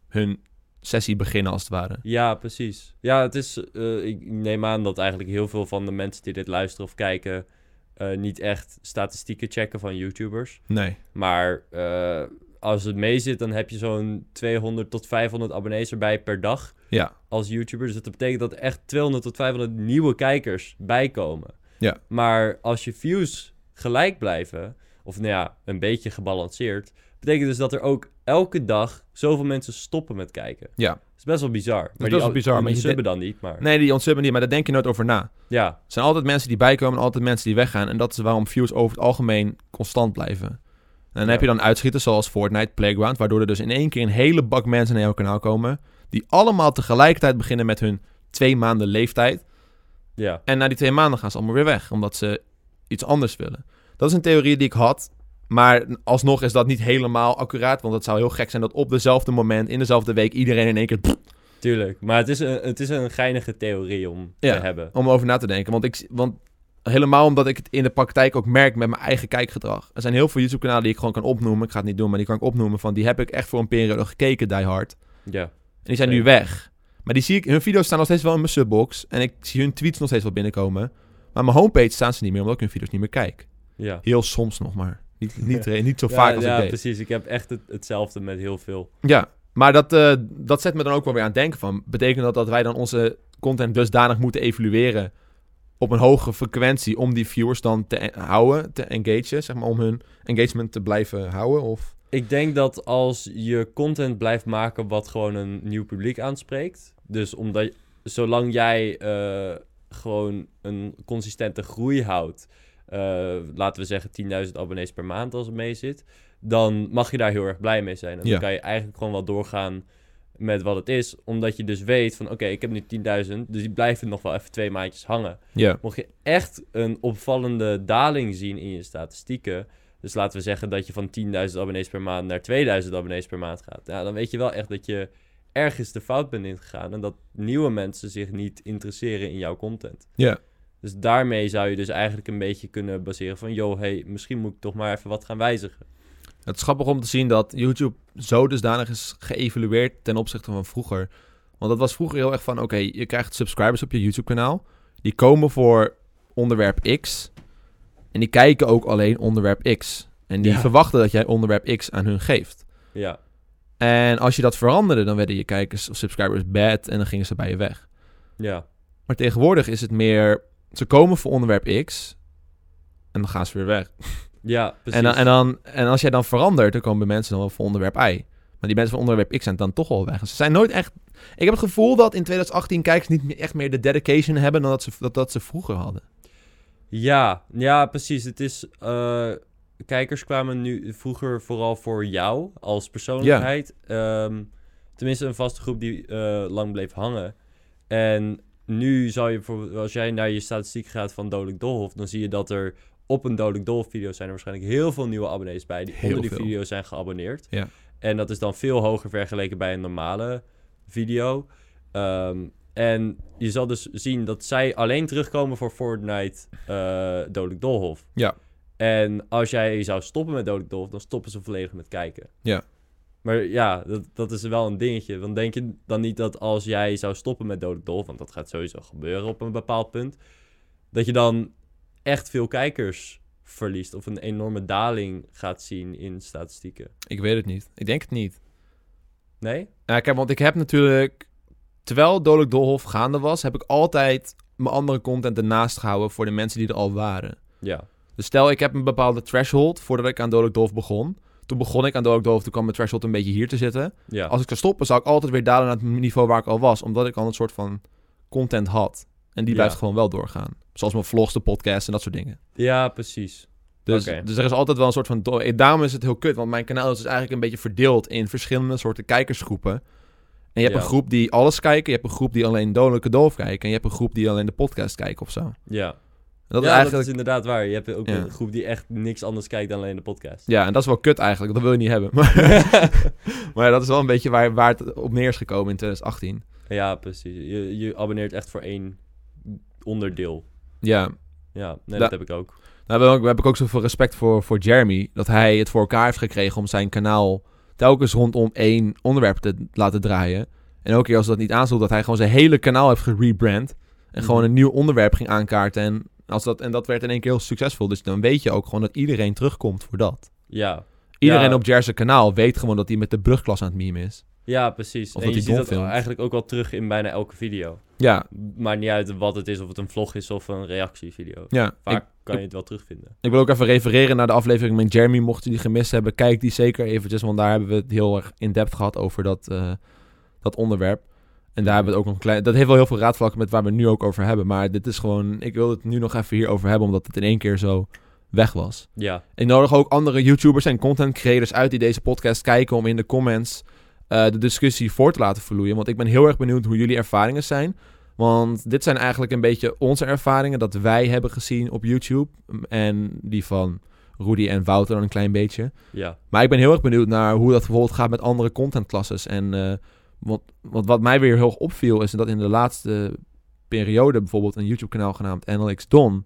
[SPEAKER 1] hun sessie beginnen, als het ware.
[SPEAKER 2] ja precies. Ja, het is, eh, ik neem aan dat eigenlijk heel veel van de mensen die dit luisteren of kijken eh, niet echt statistieken checken van YouTubers.
[SPEAKER 1] Nee.
[SPEAKER 2] Maar eh, als het mee zit, dan heb je zo'n 200 tot 500 abonnees erbij per dag
[SPEAKER 1] Ja.
[SPEAKER 2] als YouTuber. Dus dat betekent dat er echt 200 tot 500 nieuwe kijkers bijkomen.
[SPEAKER 1] Ja.
[SPEAKER 2] Maar als je views gelijk blijven, of nou ja, een beetje gebalanceerd, betekent dus dat er ook elke dag zoveel mensen stoppen met kijken.
[SPEAKER 1] Ja.
[SPEAKER 2] Dat is best wel bizar. maar
[SPEAKER 1] best
[SPEAKER 2] die,
[SPEAKER 1] wel bizar,
[SPEAKER 2] Die
[SPEAKER 1] maar je
[SPEAKER 2] subben dan niet, maar
[SPEAKER 1] Nee, die ontsubben niet, maar daar denk je nooit over na.
[SPEAKER 2] ja,
[SPEAKER 1] Er zijn altijd mensen die bijkomen en altijd mensen die weggaan. En dat is waarom views over het algemeen constant blijven. En dan
[SPEAKER 2] Ja.
[SPEAKER 1] heb je dan uitschieters zoals Fortnite, Playground, waardoor er dus in één keer een hele bak mensen naar jouw kanaal komen. Die allemaal tegelijkertijd beginnen met hun twee maanden leeftijd.
[SPEAKER 2] ja,
[SPEAKER 1] En na die twee maanden gaan ze allemaal weer weg, omdat ze iets anders willen. Dat is een theorie die ik had. Maar alsnog is dat niet helemaal accuraat. Want het zou heel gek zijn dat op dezelfde moment, in dezelfde week, iedereen in één keer
[SPEAKER 2] tuurlijk. Maar het is een, het is een geinige theorie om
[SPEAKER 1] Ja.
[SPEAKER 2] te hebben.
[SPEAKER 1] om over na te denken. Want, ik, want helemaal omdat ik het in de praktijk ook merk met mijn eigen kijkgedrag. Er zijn heel veel YouTube-kanalen die ik gewoon kan opnoemen. Ik ga het niet doen, maar die kan ik opnoemen. Van die heb ik echt voor een periode gekeken, die hard.
[SPEAKER 2] Ja,
[SPEAKER 1] En die zijn nu weg. Maar die zie ik, hun video's staan nog steeds wel in mijn subbox. En ik zie hun tweets nog steeds wel binnenkomen. Maar mijn homepage staan ze niet meer, omdat ik hun video's niet meer kijk.
[SPEAKER 2] ja.
[SPEAKER 1] Heel soms nog maar. Niet, niet, niet zo vaak als
[SPEAKER 2] ja,
[SPEAKER 1] ik deed.
[SPEAKER 2] precies. Ik heb echt het, hetzelfde met heel veel.
[SPEAKER 1] Ja, maar dat, eh, dat zet me dan ook wel weer aan het denken van... betekent dat dat wij dan onze content dusdanig moeten evalueren... op een hogere frequentie om die viewers dan te en- houden, te engagen... zeg maar om hun engagement te blijven houden? Of...
[SPEAKER 2] Ik denk dat als je content blijft maken wat gewoon een nieuw publiek aanspreekt. Dus omdat zolang jij eh, gewoon een consistente groei houdt. Eh, laten we zeggen 10.000 abonnees per maand als het mee zit. Dan mag je daar heel erg blij mee zijn. En
[SPEAKER 1] Ja.
[SPEAKER 2] dan kan je eigenlijk gewoon wel doorgaan met wat het is. Omdat je dus weet van oké, ik heb nu 10.000. Dus die blijven nog wel even twee maandjes hangen.
[SPEAKER 1] Ja,
[SPEAKER 2] Mocht je echt een opvallende daling zien in je statistieken. Dus laten we zeggen dat je van 10.000 abonnees per maand naar 2000 abonnees per maand gaat. Ja, dan weet je wel echt dat je ergens de fout bent ingegaan. En dat nieuwe mensen zich niet interesseren in jouw content.
[SPEAKER 1] ja,
[SPEAKER 2] Dus daarmee zou je dus eigenlijk een beetje kunnen baseren van... ...joh, hey, misschien moet ik toch maar even wat gaan wijzigen.
[SPEAKER 1] het is grappig om te zien dat YouTube zo dusdanig is geëvalueerd... ten opzichte van vroeger. Want dat was vroeger heel erg van... oké, je krijgt subscribers op je YouTube-kanaal... die komen voor onderwerp X... en die kijken ook alleen onderwerp X... en die
[SPEAKER 2] Ja.
[SPEAKER 1] verwachten dat jij onderwerp X aan hun geeft...
[SPEAKER 2] Ja,
[SPEAKER 1] En als je dat veranderde, dan werden je kijkers of subscribers bad en dan gingen ze bij je weg.
[SPEAKER 2] ja,
[SPEAKER 1] Maar tegenwoordig is het meer, ze komen voor onderwerp X en dan gaan ze weer weg.
[SPEAKER 2] ja, precies.
[SPEAKER 1] En, dan, en, dan, en als jij dan verandert, dan komen mensen dan wel voor onderwerp Y. Maar die mensen van onderwerp X zijn dan toch al weg. Dus ze zijn nooit echt... Ik heb het gevoel dat in 2018 kijkers niet meer- echt meer de dedication hebben dan dat ze, dat, dat ze vroeger hadden.
[SPEAKER 2] Ja, ja, precies. Het is. eh, kijkers kwamen nu vroeger vooral voor jou als persoonlijkheid. Ehm, tenminste, een vaste groep die eh, lang bleef hangen. En nu zou je, voor, als jij naar je statistiek gaat van Dodelijk Dolhof, dan zie je dat er op een Dodelijk Dolhof video zijn er waarschijnlijk heel veel nieuwe abonnees bij die
[SPEAKER 1] Heel
[SPEAKER 2] onder die
[SPEAKER 1] veel.
[SPEAKER 2] video zijn geabonneerd.
[SPEAKER 1] Ja.
[SPEAKER 2] En dat is dan veel hoger vergeleken bij een normale video. Ehm, en je zal dus zien dat zij alleen terugkomen voor Fortnite eh Dodelijk Dolhof.
[SPEAKER 1] Ja.
[SPEAKER 2] En als jij zou stoppen met Dodelijk Dolhof, dan stoppen ze volledig met kijken.
[SPEAKER 1] Ja.
[SPEAKER 2] Maar ja, dat, dat is wel een dingetje. Dan denk je dan niet dat als jij zou stoppen met Dodelijk Dolhof, want dat gaat sowieso gebeuren op een bepaald punt, dat je dan echt veel kijkers verliest of een enorme daling gaat zien in statistieken.
[SPEAKER 1] Ik weet het niet. Ik denk het niet.
[SPEAKER 2] Nee?
[SPEAKER 1] Ja, kijk, want ik heb natuurlijk... Terwijl Dodelijk Doolhof gaande was... heb ik altijd mijn andere content ernaast gehouden... voor de mensen die er al waren.
[SPEAKER 2] Ja.
[SPEAKER 1] Dus stel, ik heb een bepaalde threshold... voordat ik aan Dodelijk Doolhof begon. Toen begon ik aan Dodelijk Doolhof... toen kwam mijn threshold een beetje hier te zitten.
[SPEAKER 2] Ja.
[SPEAKER 1] Als ik zou stoppen, zou ik altijd weer dalen naar het niveau waar ik al was. Omdat ik al een soort van content had. En die
[SPEAKER 2] Ja.
[SPEAKER 1] blijft gewoon wel doorgaan. Zoals mijn vlogs, de podcast en dat soort dingen.
[SPEAKER 2] ja, precies.
[SPEAKER 1] Dus, dus er is altijd wel een soort van... eh, Daarom is het heel kut, want mijn kanaal is dus eigenlijk een beetje verdeeld... in verschillende soorten kijkersgroepen. En je hebt
[SPEAKER 2] Ja.
[SPEAKER 1] een groep die alles kijken. Je hebt een groep die alleen Dodelijke Doof kijken. En je hebt een groep die alleen de podcast kijken of zo.
[SPEAKER 2] Ja.
[SPEAKER 1] Dat
[SPEAKER 2] ja,
[SPEAKER 1] is eigenlijk...
[SPEAKER 2] dat is inderdaad waar. Je hebt ook
[SPEAKER 1] Ja.
[SPEAKER 2] een groep die echt niks anders kijkt dan alleen de podcast.
[SPEAKER 1] Ja, en dat is wel kut eigenlijk. Dat wil je niet hebben. Maar, dat is wel een beetje waar, waar het op neer is gekomen in 2018.
[SPEAKER 2] ja, precies. Je, je abonneert echt voor één onderdeel.
[SPEAKER 1] Ja,
[SPEAKER 2] Ja, nee,
[SPEAKER 1] Da-
[SPEAKER 2] dat heb ik ook.
[SPEAKER 1] Nou, heb ik, heb ik ook zoveel respect voor, voor Jeremy. Dat hij het voor elkaar heeft gekregen om zijn kanaal telkens rondom één onderwerp te laten draaien. En elke keer als dat niet aansloot, dat hij gewoon zijn hele kanaal heeft gerebrand. En
[SPEAKER 2] Mhm.
[SPEAKER 1] gewoon een nieuw onderwerp ging aankaarten. En, als dat, en dat werd in één keer heel succesvol. Dus dan weet je ook gewoon dat iedereen terugkomt voor dat.
[SPEAKER 2] Ja.
[SPEAKER 1] Iedereen
[SPEAKER 2] Ja.
[SPEAKER 1] op Jer's kanaal weet gewoon dat hij met de brugklas aan het meme is.
[SPEAKER 2] Ja, precies.
[SPEAKER 1] Of
[SPEAKER 2] en
[SPEAKER 1] dat
[SPEAKER 2] je ziet dat
[SPEAKER 1] filmt.
[SPEAKER 2] eigenlijk ook wel terug in bijna elke video.
[SPEAKER 1] Ja,
[SPEAKER 2] Maakt niet uit wat het is, of het een vlog is of een reactievideo.
[SPEAKER 1] ja.
[SPEAKER 2] Vaak
[SPEAKER 1] Ik,
[SPEAKER 2] kan je het wel terugvinden.
[SPEAKER 1] ik wil ook even refereren naar de aflevering met Jeremy. Mochten die gemist hebben, kijk die zeker eventjes. Want daar hebben we het heel erg in-depth gehad over dat, eh, dat onderwerp. En daar hebben we het ook nog een klein... Dat heeft wel heel veel raadvlakken met waar we het nu ook over hebben. Maar dit is gewoon... Ik wil het nu nog even hierover hebben, omdat het in één keer zo weg was.
[SPEAKER 2] Ja,
[SPEAKER 1] Ik nodig ook andere YouTubers en content creators uit die deze podcast kijken... om in de comments eh, de discussie voor te laten vloeien. Want ik ben heel erg benieuwd hoe jullie ervaringen zijn. Want dit zijn eigenlijk een beetje onze ervaringen... dat wij hebben gezien op YouTube. En die van Rudy en Wouter dan een klein beetje.
[SPEAKER 2] ja,
[SPEAKER 1] Maar ik ben heel erg benieuwd naar hoe dat bijvoorbeeld gaat met andere contentklasses. En eh, want, want wat mij weer heel erg opviel is dat in de laatste periode bijvoorbeeld een YouTube-kanaal genaamd NLX Don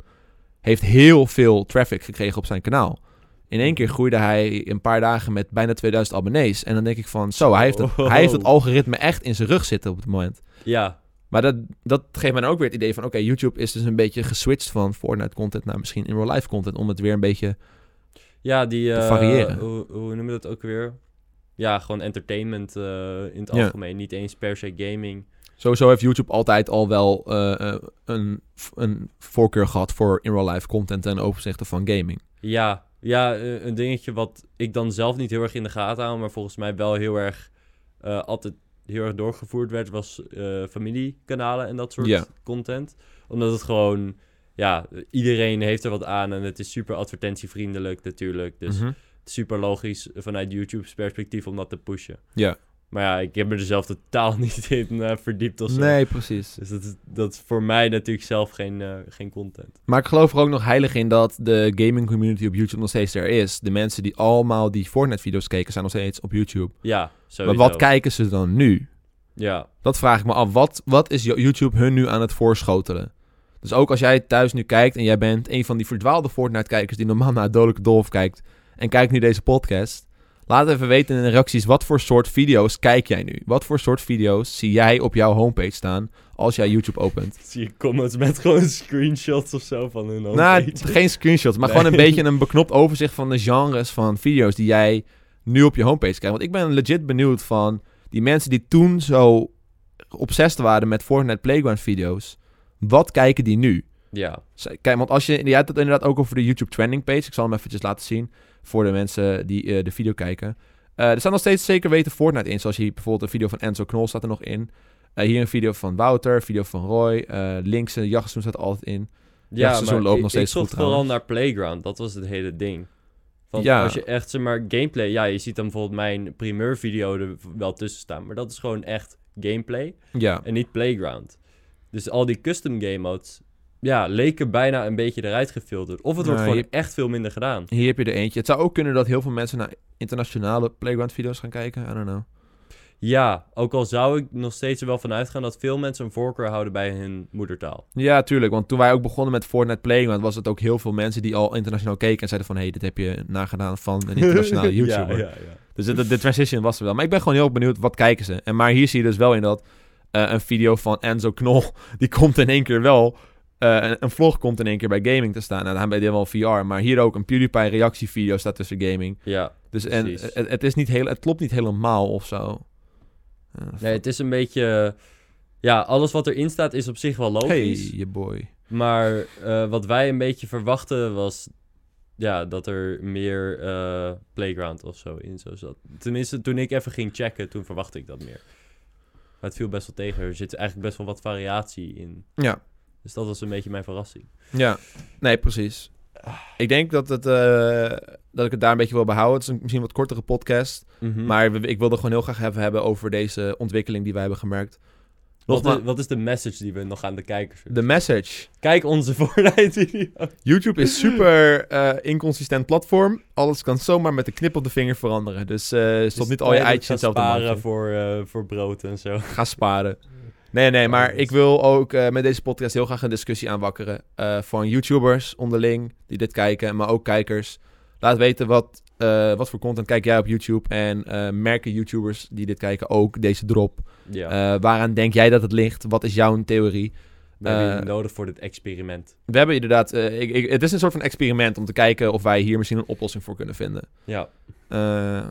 [SPEAKER 1] heeft heel veel traffic gekregen op zijn kanaal. In één keer groeide hij een paar dagen met bijna 2000 abonnees. En dan denk ik van, zo, hij heeft het, hij heeft het algoritme echt in zijn rug zitten op het moment.
[SPEAKER 2] ja,
[SPEAKER 1] Maar dat, dat geeft mij dan ook weer het idee van... oké, YouTube is dus een beetje geswitcht van Fortnite-content... naar misschien in real-life content... om het weer een beetje...
[SPEAKER 2] ja, die...
[SPEAKER 1] Te
[SPEAKER 2] eh,
[SPEAKER 1] variëren.
[SPEAKER 2] Hoe, hoe noem je dat ook weer? Ja, gewoon entertainment eh, in het
[SPEAKER 1] Ja.
[SPEAKER 2] algemeen. Niet eens per se gaming.
[SPEAKER 1] Sowieso heeft YouTube altijd al wel eh, eh, een, een voorkeur gehad... voor in real-life content ten opzichte van gaming.
[SPEAKER 2] Ja, ja een dingetje wat ik dan zelf niet heel erg in de gaten hou... maar volgens mij wel heel erg... altijd heel erg doorgevoerd werd... was familiekanalen en dat soort
[SPEAKER 1] Ja.
[SPEAKER 2] content. Omdat het gewoon... Ja, iedereen heeft er wat aan en het is super advertentievriendelijk natuurlijk. Dus
[SPEAKER 1] Mhm.
[SPEAKER 2] Super logisch vanuit YouTube's perspectief om dat te pushen.
[SPEAKER 1] Ja.
[SPEAKER 2] Maar ja, ik heb me er zelf totaal niet in eh, verdiept of zo.
[SPEAKER 1] Nee, precies.
[SPEAKER 2] Dus dat is, dat is voor mij natuurlijk zelf geen, eh, geen content.
[SPEAKER 1] Maar ik geloof er ook nog heilig in dat de gaming community op YouTube nog steeds er is. De mensen die allemaal die Fortnite-video's keken, zijn nog steeds op YouTube.
[SPEAKER 2] Ja, sowieso.
[SPEAKER 1] Maar wat kijken ze dan nu?
[SPEAKER 2] Ja,
[SPEAKER 1] Dat vraag ik me af. Wat, wat is YouTube hun nu aan het voorschotelen? Dus ook als jij thuis nu kijkt en jij bent een van die verdwaalde Fortnite-kijkers die normaal naar Dodelijke Dolf kijkt en kijkt nu deze podcast. Laat even weten in de reacties wat voor soort video's kijk jij nu? Wat voor soort video's zie jij op jouw homepage staan als jij YouTube opent?
[SPEAKER 2] zie je comments met gewoon screenshots of zo van hun
[SPEAKER 1] Nou,
[SPEAKER 2] homepage.
[SPEAKER 1] geen screenshots, maar
[SPEAKER 2] Nee.
[SPEAKER 1] gewoon een beetje een beknopt overzicht van de genres van video's die jij nu op je homepage krijgt. Want ik ben legit benieuwd van die mensen die toen zo obsessed waren met Fortnite Playground video's. Wat kijken die nu?
[SPEAKER 2] Ja,
[SPEAKER 1] Kijk, want als je, je had het inderdaad ook over de YouTube trending page. Ik zal hem eventjes laten zien voor de mensen die eh, de video kijken. Eh, er staan nog steeds zeker weten Fortnite in. Zoals hier bijvoorbeeld een video van Enzo Knol staat er nog in. Eh, hier een video van Wouter, een video van Roy. links een jachtseizoen staat altijd in.
[SPEAKER 2] ja
[SPEAKER 1] seizoen loopt nog steeds
[SPEAKER 2] ik zocht
[SPEAKER 1] goed
[SPEAKER 2] vooral naar Playground. Dat was het hele ding. Want
[SPEAKER 1] Ja.
[SPEAKER 2] als je echt, zeg maar, gameplay... Ja, je ziet dan bijvoorbeeld mijn primeur video er wel tussen staan. Maar dat is gewoon echt gameplay
[SPEAKER 1] Ja,
[SPEAKER 2] en niet Playground. Dus al die custom game modes... Ja, leken bijna een beetje eruit gefilterd. Of het wordt
[SPEAKER 1] Nou,
[SPEAKER 2] gewoon
[SPEAKER 1] je-
[SPEAKER 2] echt veel minder gedaan.
[SPEAKER 1] hier heb je er eentje. Het zou ook kunnen dat heel veel mensen naar internationale Playground video's gaan kijken. I don't know.
[SPEAKER 2] Ja, ook al zou ik nog steeds er wel van uitgaan dat veel mensen een voorkeur houden bij hun moedertaal.
[SPEAKER 1] Ja, tuurlijk. Want toen wij ook begonnen met Fortnite Playground... was het ook heel veel mensen die al internationaal keken... en zeiden van... hé, hey, dit heb je nagedaan van een internationale YouTuber.
[SPEAKER 2] ja, ja, ja.
[SPEAKER 1] Dus de, de transition was er wel. Maar ik ben gewoon heel benieuwd, wat kijken ze? En maar hier zie je dus wel in dat eh, een video van Enzo Knol... die komt in één keer wel eh, een, vlog komt in één keer bij gaming te staan. Nou, dan hebben we wel VR, maar hier ook een PewDiePie reactievideo staat tussen gaming.
[SPEAKER 2] Ja,
[SPEAKER 1] Dus en, het, het, is niet heel, het klopt niet helemaal of zo.
[SPEAKER 2] Nee, het is een beetje... Ja, alles wat erin staat is op zich wel
[SPEAKER 1] hey,
[SPEAKER 2] logisch.
[SPEAKER 1] je boy.
[SPEAKER 2] Maar eh, wat wij een beetje verwachten was... Ja, dat er meer eh, playground of zo in zo zat. Tenminste, toen ik even ging checken, toen verwachtte ik dat meer. Maar het viel best wel tegen. Er zit eigenlijk best wel wat variatie in.
[SPEAKER 1] Ja,
[SPEAKER 2] Dus dat was een beetje mijn verrassing.
[SPEAKER 1] ja. Nee, precies. Ik denk dat, het, eh, dat ik het daar een beetje wil behouden. Het is een, misschien een wat kortere podcast.
[SPEAKER 2] Mhm.
[SPEAKER 1] Maar we- ik wilde gewoon heel graag even hebben over deze ontwikkeling die wij hebben gemerkt.
[SPEAKER 2] wat, wat is de message die we nog aan de kijkers?
[SPEAKER 1] De message.
[SPEAKER 2] Kijk onze Fortnite-video.
[SPEAKER 1] YouTube is super eh, inconsistent platform. Alles kan zomaar met de knip op de vinger veranderen. Dus eh stop niet al je eitjes in hetzelfde
[SPEAKER 2] sparen voor, voor brood en zo.
[SPEAKER 1] Ga sparen. Nee, nee, maar ik wil ook eh, met deze podcast heel graag een discussie aanwakkeren. eh, van YouTubers onderling die dit kijken, maar ook kijkers. Laat weten wat, eh, wat voor content kijk jij op YouTube. En merken YouTubers die dit kijken ook deze drop.
[SPEAKER 2] Ja,
[SPEAKER 1] waaraan denk jij dat het ligt? Wat is jouw theorie?
[SPEAKER 2] we hebben jullie nodig voor dit experiment.
[SPEAKER 1] We hebben inderdaad... ik, ik, het is een soort van experiment om te kijken of wij hier misschien een oplossing voor kunnen vinden.
[SPEAKER 2] Ja,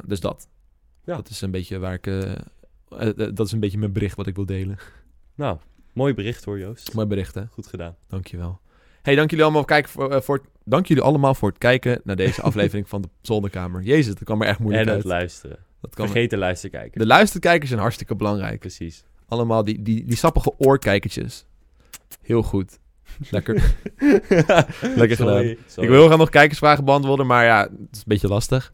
[SPEAKER 1] dus dat.
[SPEAKER 2] Ja.
[SPEAKER 1] Dat is een beetje waar ik... dat is een beetje mijn bericht wat ik wil delen.
[SPEAKER 2] Nou, mooi bericht hoor Joost.
[SPEAKER 1] Mooi bericht, hè?
[SPEAKER 2] Goed gedaan.
[SPEAKER 1] Dankjewel. Hey, dank jullie allemaal voor, kijken voor, eh, voor, het- dank jullie allemaal voor het kijken naar deze aflevering van de Zolderkamer. Jezus, dat kwam er echt moeilijk
[SPEAKER 2] en
[SPEAKER 1] uit.
[SPEAKER 2] het luisteren.
[SPEAKER 1] Dat kwam
[SPEAKER 2] Vergeet de luisterkijker.
[SPEAKER 1] de luisterkijkers zijn hartstikke belangrijk.
[SPEAKER 2] Precies.
[SPEAKER 1] Allemaal die, die, die sappige oorkijkertjes. Heel goed. Lekker. Lekker gedaan.
[SPEAKER 2] Sorry,
[SPEAKER 1] Ik wil heel graag nog kijkersvragen beantwoorden, maar ja, het is een beetje lastig.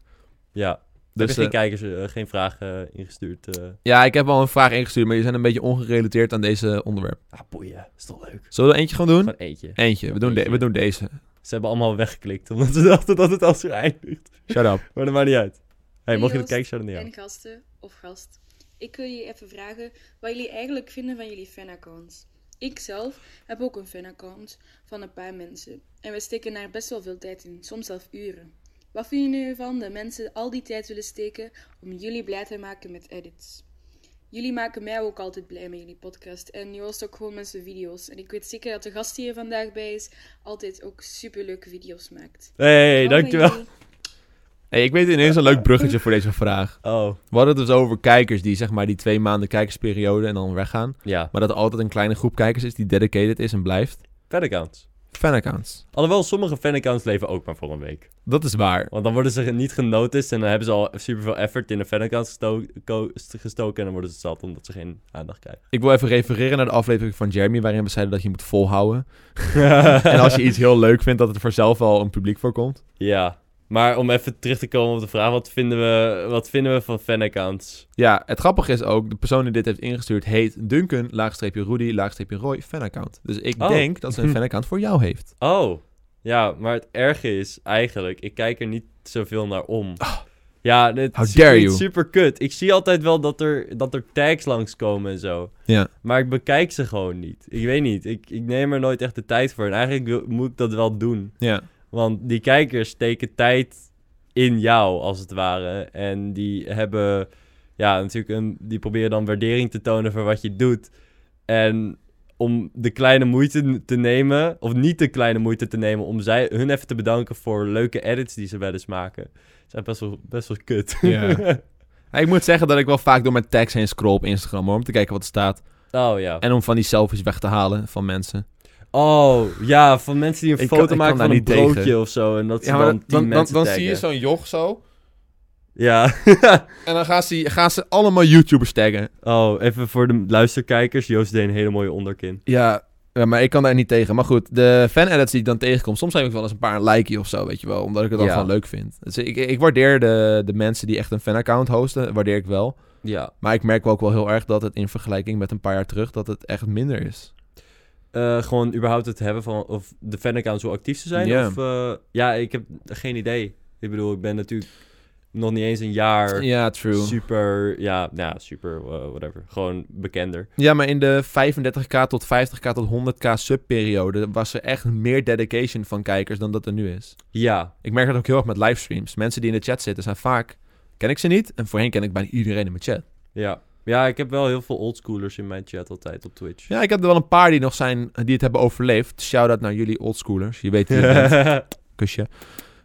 [SPEAKER 2] Ja,
[SPEAKER 1] Dus,
[SPEAKER 2] heb je geen
[SPEAKER 1] eh,
[SPEAKER 2] kijkers, eh, geen vragen eh, ingestuurd? eh
[SPEAKER 1] ja, ik heb wel een vraag ingestuurd, maar die zijn een beetje ongerelateerd aan deze onderwerp.
[SPEAKER 2] ah, boeien. Is toch leuk?
[SPEAKER 1] Zullen we er eentje gewoon doen?
[SPEAKER 2] Gewoon eentje.
[SPEAKER 1] Eentje. We doen, de- we doen deze.
[SPEAKER 2] Ze hebben allemaal weggeklikt, omdat ze dachten dat het al zo eindigt.
[SPEAKER 1] Shut up.
[SPEAKER 2] Maar dat maakt niet uit. hey,
[SPEAKER 3] Hey,
[SPEAKER 2] mocht je het kijken, shout het niet.
[SPEAKER 3] En gasten of gast. Ik wil jullie even vragen wat jullie eigenlijk vinden van jullie fanaccounts. Ik zelf heb ook een fanaccount van een paar mensen. En we steken daar best wel veel tijd in, soms zelfs uren. Wat vinden jullie ervan dat mensen al die tijd willen steken om jullie blij te maken met edits? Jullie maken mij ook altijd blij met jullie podcast. En Joost ook gewoon met zijn video's. En ik weet zeker dat de gast die hier vandaag bij is, altijd ook superleuke video's maakt.
[SPEAKER 2] Hey,
[SPEAKER 3] van
[SPEAKER 2] dankjewel.
[SPEAKER 1] Hey, ik weet ineens een leuk bruggetje voor deze vraag.
[SPEAKER 2] Oh,
[SPEAKER 1] We hadden het dus over kijkers die zeg maar die twee maanden kijkersperiode en dan weggaan.
[SPEAKER 2] ja.
[SPEAKER 1] Maar dat er altijd een kleine groep kijkers is die dedicated is en blijft.
[SPEAKER 2] Fanaccounts.
[SPEAKER 1] Fanaccounts.
[SPEAKER 2] Alhoewel, sommige fanaccounts leven ook maar voor een week.
[SPEAKER 1] Dat is waar.
[SPEAKER 2] Want dan worden ze niet genoticed en dan hebben ze al superveel effort in een fanaccount gesto gestoken. En dan worden ze zat omdat ze geen aandacht krijgen.
[SPEAKER 1] Ik wil even refereren naar de aflevering van Jeremy waarin we zeiden dat je moet volhouden. en als je iets heel leuk vindt, dat het vanzelf wel een publiek voorkomt.
[SPEAKER 2] Ja, maar om even terug te komen op de vraag, wat vinden we, wat vinden we van fanaccounts?
[SPEAKER 1] Ja, het grappige is ook, de persoon die dit heeft ingestuurd heet Duncan, laagstreepje Rudy, laagstreepje Roy, fanaccount. Dus ik
[SPEAKER 2] Oh.
[SPEAKER 1] denk dat ze een fanaccount voor jou heeft.
[SPEAKER 2] Oh, ja, maar het erge is eigenlijk, ik kijk er niet zoveel naar om. Ja, het
[SPEAKER 1] Ah. How
[SPEAKER 2] is
[SPEAKER 1] dare
[SPEAKER 2] klinkt
[SPEAKER 1] you.
[SPEAKER 2] super kut. Ik zie altijd wel dat er, dat er tags langskomen en zo.
[SPEAKER 1] Ja.
[SPEAKER 2] Maar ik bekijk ze gewoon niet. Ik weet niet, ik, ik neem er nooit echt de tijd voor. En eigenlijk wil- moet ik dat wel doen.
[SPEAKER 1] Ja.
[SPEAKER 2] Want die kijkers steken tijd in jou, als het ware. En die hebben, ja, natuurlijk, een, die proberen dan waardering te tonen voor wat je doet. En om de kleine moeite te nemen, of niet de kleine moeite te nemen, om zij, hun even te bedanken voor leuke edits die ze wel eens maken. Zijn best wel, best wel kut.
[SPEAKER 1] Ik moet zeggen dat ik wel vaak door mijn tags heen scroll op Instagram hoor, om te kijken wat er staat.
[SPEAKER 2] oh ja.
[SPEAKER 1] En om van die selfies weg te halen van mensen.
[SPEAKER 2] Oh ja, van mensen die een
[SPEAKER 1] Ik
[SPEAKER 2] foto
[SPEAKER 1] kan
[SPEAKER 2] maken van een
[SPEAKER 1] tegen.
[SPEAKER 2] broodje of zo. En dat ze
[SPEAKER 1] Ja, maar
[SPEAKER 2] dan
[SPEAKER 1] dan, dan, dan, dan zie je zo'n joch zo.
[SPEAKER 2] Ja.
[SPEAKER 1] En dan gaan ze, gaan ze allemaal YouTubers taggen.
[SPEAKER 2] Oh, even voor de luisterkijkers. Joost deed een hele mooie onderkin.
[SPEAKER 1] Ja, ja, maar ik kan daar niet tegen. Maar goed, de fan-edits die ik dan tegenkom, soms geef ik wel eens een paar een likeje of zo, weet je wel. Omdat ik het dan
[SPEAKER 2] Ja.
[SPEAKER 1] gewoon leuk vind. Dus ik, ik waardeer de, de mensen die echt een fan-account hosten, waardeer ik wel.
[SPEAKER 2] Ja.
[SPEAKER 1] Maar ik merk wel ook wel heel erg dat het in vergelijking met een paar jaar terug, dat het echt minder is.
[SPEAKER 2] Eh, gewoon überhaupt het hebben van of de fanaccounts zo actief te zijn.
[SPEAKER 1] Ja.
[SPEAKER 2] Of, eh, ja, ik heb geen idee. Ik bedoel, ik ben natuurlijk nog niet eens een jaar
[SPEAKER 1] Ja, true.
[SPEAKER 2] super, ja, ja, super, eh, whatever. Gewoon bekender.
[SPEAKER 1] Ja, maar in de 35k tot 50k tot 100k subperiode was er echt meer dedication van kijkers dan dat er nu is.
[SPEAKER 2] Ja,
[SPEAKER 1] Ik merk dat ook heel erg met livestreams. Mensen die in de chat zitten zijn vaak, ken ik ze niet. En voorheen ken ik bijna iedereen in mijn chat.
[SPEAKER 2] ja. Ja, ik heb wel heel veel oldschoolers in mijn chat altijd op Twitch.
[SPEAKER 1] Ja, ik heb er wel een paar die nog zijn, die het hebben overleefd. Shout-out naar jullie oldschoolers. Je weet wie je bent. Kusje.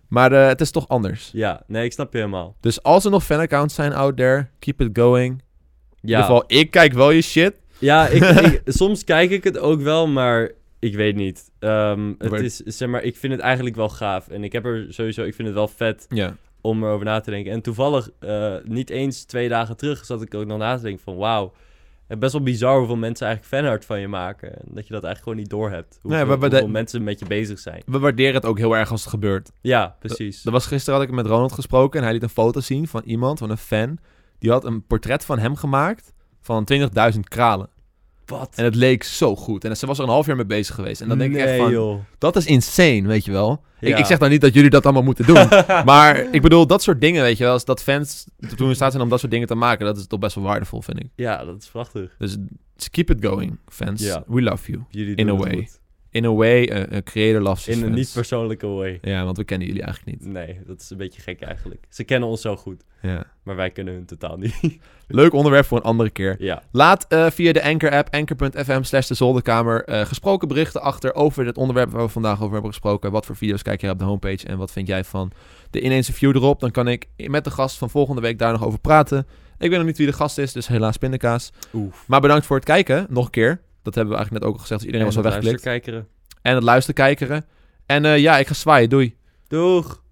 [SPEAKER 1] Maar eh, het is toch anders.
[SPEAKER 2] ja, nee, ik snap je helemaal.
[SPEAKER 1] Dus als er nog fanaccounts zijn out there, keep it going. In
[SPEAKER 2] Ja,
[SPEAKER 1] ieder geval, ik kijk wel je shit.
[SPEAKER 2] ja ik, ik- soms kijk ik het ook wel, maar ik weet niet. Ehm, het is, zeg maar, ik vind het eigenlijk wel gaaf. En ik heb er sowieso, ik vind het wel vet
[SPEAKER 1] Ja.
[SPEAKER 2] Om erover na te denken. En toevallig, eh, niet eens twee dagen terug, zat ik ook nog na te denken van... Wauw, het best wel bizar hoeveel mensen eigenlijk fanart van je maken. En dat je dat eigenlijk gewoon niet doorhebt. Hoeveel,
[SPEAKER 1] Nee, de-
[SPEAKER 2] hoeveel mensen met je bezig zijn.
[SPEAKER 1] We waarderen het ook heel erg als het gebeurt.
[SPEAKER 2] Ja, precies.
[SPEAKER 1] Er was gisteren had ik met Ronald gesproken en hij liet een foto zien van iemand, van een fan. Die had een portret van hem gemaakt van 20.000 kralen.
[SPEAKER 2] Wat?
[SPEAKER 1] En het leek zo goed. En ze was er een half jaar mee bezig geweest. En dan denk ik echt van,
[SPEAKER 2] joh.
[SPEAKER 1] dat is insane, weet je wel. Ik,
[SPEAKER 2] Ja.
[SPEAKER 1] ik zeg nou niet dat jullie dat allemaal moeten doen. maar ik bedoel, dat soort dingen, weet je wel. Als dat fans toen in staat zijn om dat soort dingen te maken, dat is toch best wel waardevol, vind ik.
[SPEAKER 2] Ja, dat is prachtig.
[SPEAKER 1] Dus keep it going, fans.
[SPEAKER 2] Ja.
[SPEAKER 1] We love you.
[SPEAKER 2] Jullie
[SPEAKER 1] In a way. In a way, a, a creator loves his
[SPEAKER 2] In een
[SPEAKER 1] fans.
[SPEAKER 2] niet persoonlijke way.
[SPEAKER 1] Ja, want we kennen jullie eigenlijk niet.
[SPEAKER 2] Nee, dat is een beetje gek eigenlijk. Ze kennen ons zo goed,
[SPEAKER 1] Ja.
[SPEAKER 2] maar wij kennen hun totaal niet.
[SPEAKER 1] Leuk onderwerp voor een andere keer.
[SPEAKER 2] ja,
[SPEAKER 1] Laat eh, via de Anchor-app, anchor.fm slash de zolderkamer, eh, gesproken berichten achter over het onderwerp waar we vandaag over hebben gesproken. Wat voor video's kijk je op de homepage en wat vind jij van de ineens view erop? Dan kan ik met de gast van volgende week daar nog over praten. Ik weet nog niet wie de gast is, dus helaas pindakaas.
[SPEAKER 2] oef.
[SPEAKER 1] Maar bedankt voor het kijken, nog een keer. Dat hebben we eigenlijk net ook al gezegd, dus iedereen was al weggeklikt. En het luisterkijkeren. En eh, ja, ik ga zwaaien, doei.
[SPEAKER 2] Doeg!